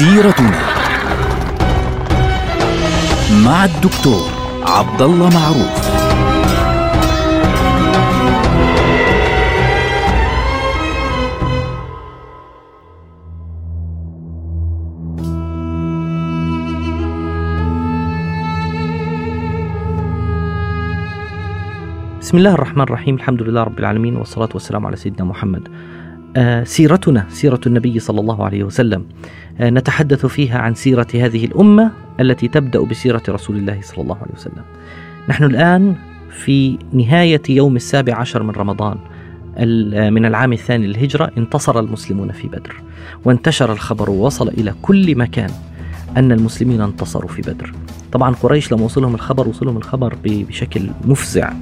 سيرتنا مع الدكتور عبد الله معروف. بسم الله الرحمن الرحيم. الحمد لله رب العالمين والصلاة والسلام على سيدنا محمد. سيرتنا سيرة النبي صلى الله عليه وسلم. آه نتحدث فيها عن سيرة هذه الأمة التي تبدأ بسيرة رسول الله صلى الله عليه وسلم. نحن الآن في نهاية يوم السابع عشر من رمضان من العام الثاني للهجرة انتصر المسلمون في بدر. وانتشر الخبر ووصل إلى كل مكان أن المسلمين انتصروا في بدر. طبعا قريش لما وصلهم الخبر وصلهم الخبر بشكل مفزع.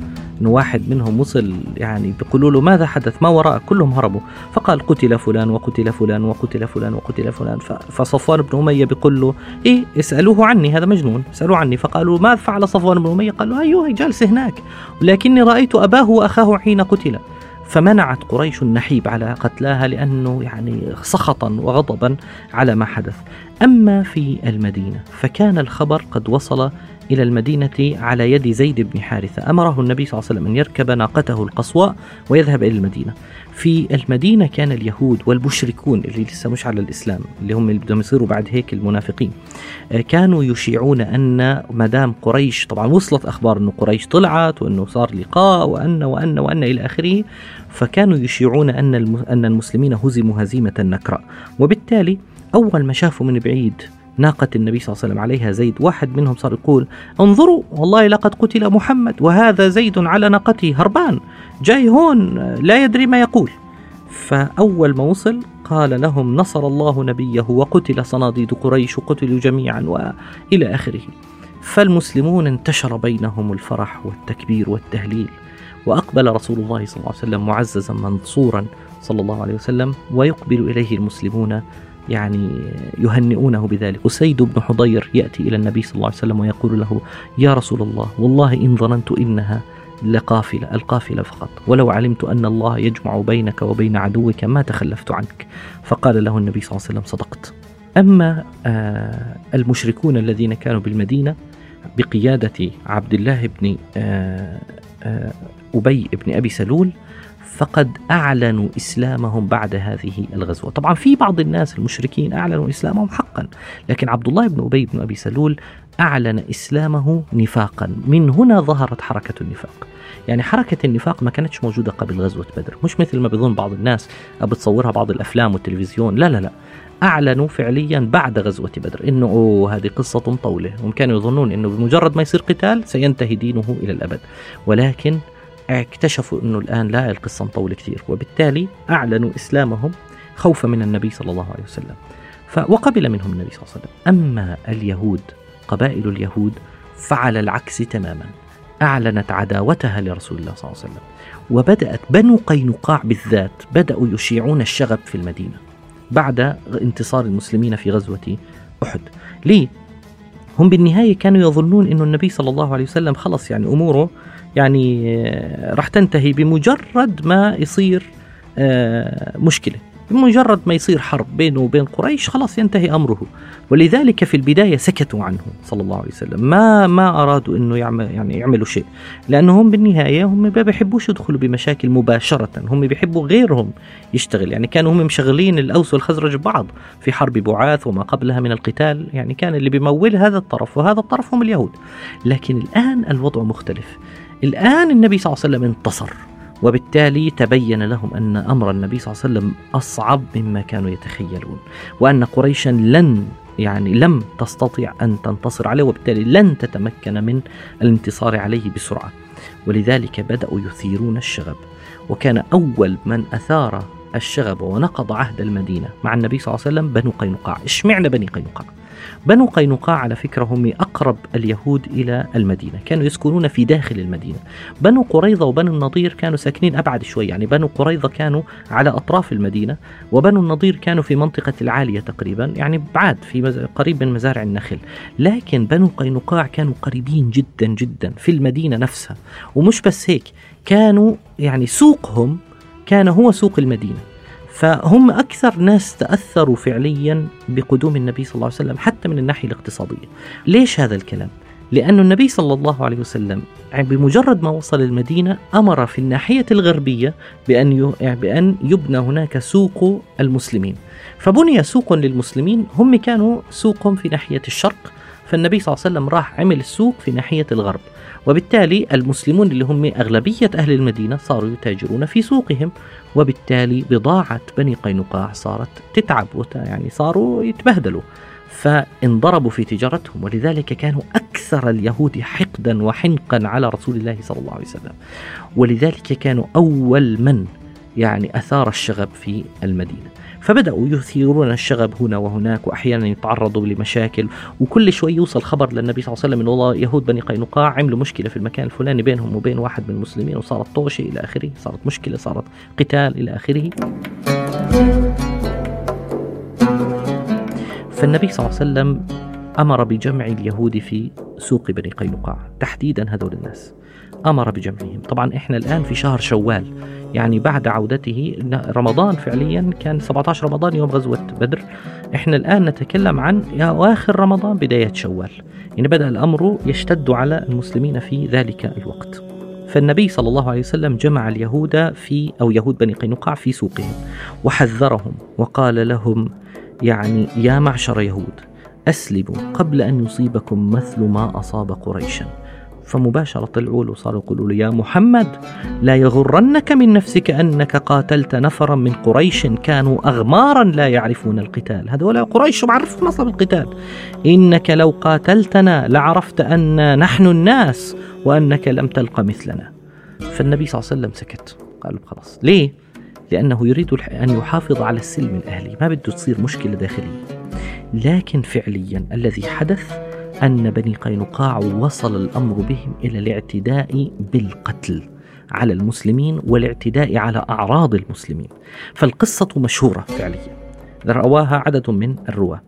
انه واحد منهم وصل يعني بيقولوا له ماذا حدث؟ ما وراء؟ كلهم هربوا. فقال قتل فلان وقتل فلان وقتل فلان وقتل فلان. فصفوان بن أمية بيقول له إيه اسألوه عني هذا مجنون. اسألوه عني. فقالوا ماذا فعل صفوان بن أمية؟ قال له أيوه جالس هناك. ولكني رأيت أباه وأخاه حين قتل. فمنعت قريش النحيب على قتلاها لأنه يعني سخطا وغضبا على ما حدث. أما في المدينة فكان الخبر قد وصل إلى المدينة على يد زيد بن حارثة. أمره النبي صلى الله عليه وسلم أن يركب ناقته القصواء ويذهب إلى المدينة. في المدينة كان اليهود والمشركون اللي لسه مش على الإسلام اللي هم اللي بدهم يصيروا بعد هيك المنافقين آه، كانوا يشيعون أن مدام قريش طبعا وصلت أخبار أنه قريش طلعت وأنه صار لقاء وأن وأن وأن إلى آخره فكانوا يشيعون أن أن المسلمين هزموا هزيمة نكراء وبالتالي أول ما شافوا من بعيد ناقة النبي صلى الله عليه وسلم عليها زيد واحد منهم صار يقول انظروا والله لقد قتل محمد وهذا زيد على ناقته هربان جاي هون لا يدري ما يقول. فأول ما وصل قال لهم نصر الله نبيه وقتل صناديد قريش وقتلوا جميعا وإلى آخره. فالمسلمون انتشر بينهم الفرح والتكبير والتهليل وأقبل رسول الله صلى الله عليه وسلم معززا منصورا صلى الله عليه وسلم ويقبل إليه المسلمون يعني يهنئونه بذلك. أسيد بن حضير يأتي إلى النبي صلى الله عليه وسلم ويقول له يا رسول الله والله إن ظننت إنها لقافلة القافلة فقط. ولو علمت أن الله يجمع بينك وبين عدوك ما تخلفت عنك. فقال له النبي صلى الله عليه وسلم صدقت. أما آه المشركون الذين كانوا بالمدينة بقيادة عبد الله بن آه آه أبي بن أبي سلول فقد أعلنوا إسلامهم بعد هذه الغزوة. طبعا في بعض الناس المشركين أعلنوا إسلامهم حقا لكن عبد الله بن أبي بن أبي سلول أعلن إسلامه نفاقا. من هنا ظهرت حركة النفاق. يعني حركة النفاق ما كانتش موجودة قبل غزوة بدر مش مثل ما بيظن بعض الناس بتصورها بعض الأفلام والتلفزيون. لا لا لا. أعلنوا فعليا بعد غزوة بدر إنه أوه هذه قصة طولة هم كانوا يظنون إنه بمجرد ما يصير قتال سينتهي دينه إلى الأبد. ولكن اكتشفوا انه الان لا القصة مطولة كثير وبالتالي أعلنوا إسلامهم خوفا من النبي صلى الله عليه وسلم. وقبل منهم النبي صلى الله عليه وسلم. أما اليهود قبائل اليهود فعل العكس تماما. أعلنت عداوتها لرسول الله صلى الله عليه وسلم. وبدأت بنو قينقاع بالذات بدأوا يشيعون الشغب في المدينة بعد انتصار المسلمين في غزوة أحد. ليه؟ هم بالنهاية كانوا يظنون إنه النبي صلى الله عليه وسلم خلص يعني أموره يعني آه، راح تنتهي بمجرد ما يصير آه، مشكلة. بمجرد ما يصير حرب بينه وبين قريش خلاص ينتهي أمره. ولذلك في البداية سكتوا عنه صلى الله عليه وسلم. ما ما أرادوا إنه يعمل يعني يعملوا شيء لانهم بالنهاية هم ما بيحبوش يدخلوا بمشاكل مباشرة. هم بيحبوا غيرهم يشتغل. يعني كانوا هم مشغلين الأوس والخزرج ببعض في حرب بعاث وما قبلها من القتال. يعني كان اللي بيمول هذا الطرف وهذا الطرف هم اليهود. لكن الآن الوضع مختلف. الآن النبي صلى الله عليه وسلم انتصر وبالتالي تبين لهم أن أمر النبي صلى الله عليه وسلم أصعب مما كانوا يتخيلون وأن قريشا لن يعني لم تستطع أن تنتصر عليه وبالتالي لن تتمكن من الانتصار عليه بسرعة. ولذلك بدأوا يثيرون الشغب وكان أول من أثار الشغب ونقض عهد المدينة مع النبي صلى الله عليه وسلم بنو قينقاع. اشمعنى بني قينقاع. بنو قينقاع على فكرة هم أقرب اليهود إلى المدينة كانوا يسكنون في داخل المدينة. بنو قريظة وبنو النضير كانوا ساكنين أبعد شوي يعني بنو قريظة كانوا على أطراف المدينة وبنو النضير كانوا في منطقة العالية تقريبا يعني بعاد في قريب من مزارع النخل لكن بنو قينقاع كانوا قريبين جدا جدا في المدينة نفسها. ومش بس هيك كانوا يعني سوقهم كان هو سوق المدينة. فهم أكثر ناس تأثروا فعليا بقدوم النبي صلى الله عليه وسلم حتى من الناحية الاقتصادية. ليش هذا الكلام؟ لأن النبي صلى الله عليه وسلم بمجرد ما وصل المدينة أمر في الناحية الغربية بأن بأن يبنى هناك سوق المسلمين. فبني سوق للمسلمين هم كانوا سوقهم في ناحية الشرق فالنبي صلى الله عليه وسلم راح عمل السوق في ناحية الغرب. وبالتالي المسلمون اللي هم أغلبية أهل المدينة صاروا يتاجرون في سوقهم. وبالتالي بضاعة بني قينقاع صارت تتعب يعني صاروا يتبهدلوا. فانضربوا في تجارتهم. ولذلك كانوا أكثر اليهود حقدا وحنقا على رسول الله صلى الله عليه وسلم. ولذلك كانوا أول من يعني أثار الشغب في المدينة. فبدأوا يثيرون الشغب هنا وهناك وأحيانا يتعرضوا لمشاكل وكل شوي يوصل خبر للنبي صلى الله عليه وسلم أن والله يهود بني قينقاع عملوا مشكلة في المكان الفلاني بينهم وبين واحد من المسلمين وصارت طوشة إلى آخره صارت مشكلة صارت قتال إلى آخره. فالنبي صلى الله عليه وسلم أمر بجمع اليهود في سوق بني قينقاع تحديدا هذول الناس. أمر بجمعهم. طبعا إحنا الآن في شهر شوال يعني بعد عودته رمضان فعليا كان 17 رمضان يوم غزوة بدر. إحنا الآن نتكلم عن أواخر رمضان بداية شوال. يعني بدأ الأمر يشتد على المسلمين في ذلك الوقت. فالنبي صلى الله عليه وسلم جمع اليهود في أو يهود بني قينقاع في سوقهم وحذرهم وقال لهم يعني يا معشر يهود أسلموا قبل أن يصيبكم مثل ما أصاب قريشا. فمباشرة طلعوا له صاروا يقولوا له يا محمد لا يغرنك من نفسك أنك قاتلت نفرا من قريش كانوا أغمارا لا يعرفون القتال. هذول قريش معرفون أصلا القتال. إنك لو قاتلتنا لعرفت أن نحن الناس وأنك لم تلق مثلنا. فالنبي صلى الله عليه وسلم سكت. قال خلاص. ليه؟ لأنه يريد أن يحافظ على السلم الأهلي. ما بده تصير مشكلة داخلية. لكن فعليا الذي حدث أن بني قينقاع وصل الأمر بهم إلى الاعتداء بالقتل على المسلمين والاعتداء على أعراض المسلمين. فالقصة مشهورة فعليا. رواها عدد من الرواة.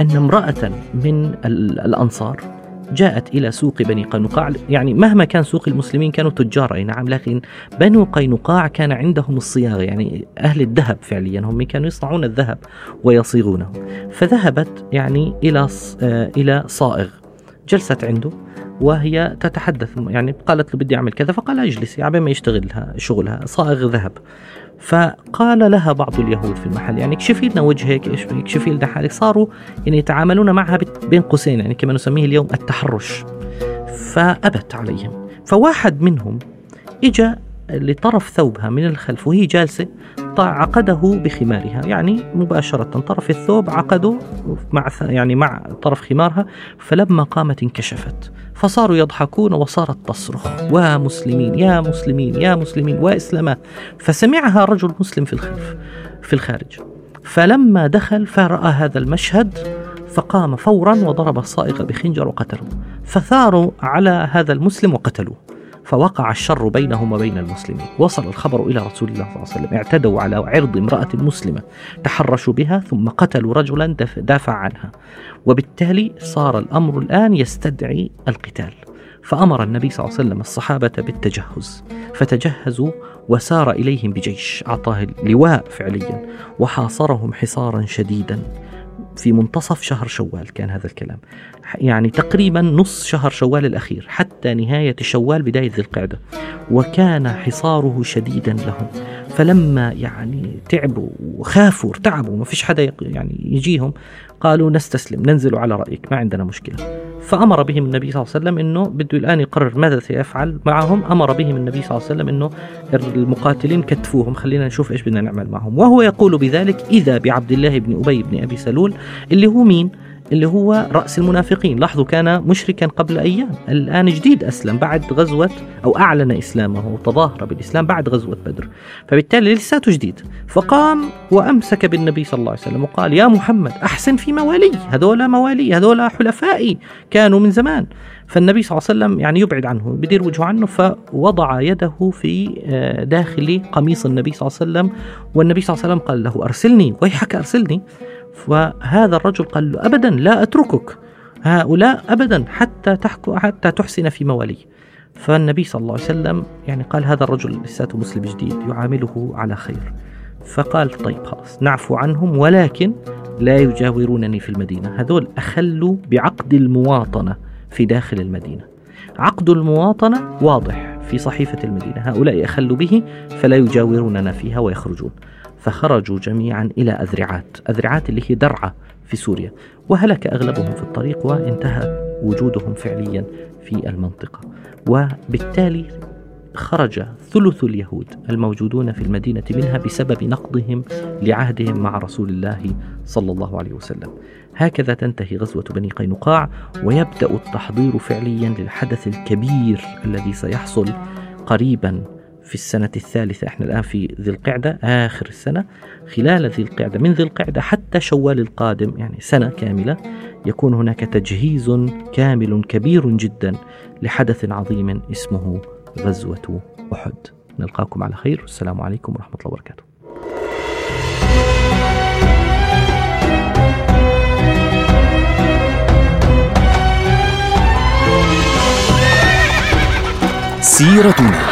أن امرأة من الأنصار جاءت إلى سوق بني قينقاع. يعني مهما كان سوق المسلمين كانوا تجار أي نعم لكن بنو قينقاع كان عندهم الصياغة. يعني أهل الذهب فعليا هم كانوا يصنعون الذهب ويصيغونه. فذهبت يعني إلى آه، إلى صائغ. جلست عنده. وهي تتحدث يعني قالت له بدي أعمل كذا فقال اجلسي عبين ما يشتغلها شغلها صائغ ذهب. فقال لها بعض اليهود في المحل يعني اكشفي لنا وجهك اكشفي لنا حالك. صاروا يعني يتعاملون معها بين قوسين يعني كما نسميه اليوم التحرش. فأبت عليهم. فواحد منهم اجى لطرف ثوبها من الخلف وهي جالسة عقده بخمارها يعني مباشرة طرف الثوب عقده مع يعني مع طرف خمارها فلما قامت انكشفت. فصاروا يضحكون وصارت تصرخ. ومسلمين يا مسلمين يا مسلمين وإسلامات فسمعها رجل مسلم في الخلف في الخارج. فلما دخل فرأى هذا المشهد فقام فورا وضرب الصائغ بخنجر وقتله فثاروا على هذا المسلم وقتلوه. فوقع الشر بينهم وبين المسلمين. وصل الخبر إلى رسول الله صلى الله عليه وسلم. اعتدوا على عرض امرأة مسلمة تحرشوا بها ثم قتلوا رجلا دافع عنها. وبالتالي صار الأمر الآن يستدعي القتال. فأمر النبي صلى الله عليه وسلم الصحابة بالتجهز. فتجهزوا وسار إليهم بجيش. أعطاه لواء فعليا. وحاصرهم حصارا شديدا. في منتصف شهر شوال كان هذا الكلام. يعني تقريبا نص شهر شوال الأخير حتى نهاية شوال بداية ذي القعدة. وكان حصاره شديدا لهم. فلما يعني تعبوا وخافوا ارتعبوا ما فيش حدا يعني يجيهم قالوا نستسلم ننزل على رأيك ما عندنا مشكلة. فأمر بهم النبي صلى الله عليه وسلم أنه بده الآن يقرر ماذا سيفعل معهم. أمر بهم النبي صلى الله عليه وسلم أنه المقاتلين كتفوهم خلينا نشوف إيش بدنا نعمل معهم. وهو يقول بذلك إذا بعبد الله بن أبي بن أبي سلول اللي هو مين؟ اللي هو رأس المنافقين. لاحظوا كان مشركا قبل أيام. الآن جديد أسلم بعد غزوة أو أعلن إسلامه وتظاهر بالإسلام بعد غزوة بدر. فبالتالي لساته جديد. فقام وأمسك بالنبي صلى الله عليه وسلم وقال يا محمد أحسن في موالي. هذولا موالي هذولا حلفائي. كانوا من زمان. فالنبي صلى الله عليه وسلم يعني يبعد عنه بدير وجهه عنه فوضع يده في آه، داخل قميص النبي صلى الله عليه وسلم. والنبي صلى الله عليه وسلم قال له أرسلني. ويحك أرسلني. وهذا الرجل قال له أبدا لا أتركك. هؤلاء أبدا حتى تحكو حتى تحسن في موالي. فالنبي صلى الله عليه وسلم يعني قال هذا الرجل لساته مسلم جديد يعامله على خير. فقال طيب خلاص نعفو عنهم ولكن لا يجاورونني في المدينة. هذول أخلوا بعقد المواطنة في داخل المدينة. عقد المواطنة واضح في صحيفة المدينة. هؤلاء أخلوا به فلا يجاوروننا فيها ويخرجون. فخرجوا جميعا إلى أذرعات أذرعات اللي هي درعة في سوريا. وهلك أغلبهم في الطريق وانتهى وجودهم فعليا في المنطقة. وبالتالي خرج ثلث اليهود الموجودون في المدينة منها بسبب نقضهم لعهدهم مع رسول الله صلى الله عليه وسلم. هكذا تنتهي غزوة بني قينقاع ويبدأ التحضير فعليا للحدث الكبير الذي سيحصل قريبا في السنة الثالثة. إحنا الآن في ذي القعدة آخر السنة خلال ذي القعدة من ذي القعدة حتى شوال القادم يعني سنة كاملة يكون هناك تجهيز كامل كبير جدا لحدث عظيم اسمه غزوة أحد. نلقاكم على خير. والسلام عليكم ورحمة الله وبركاته. سيرتنا.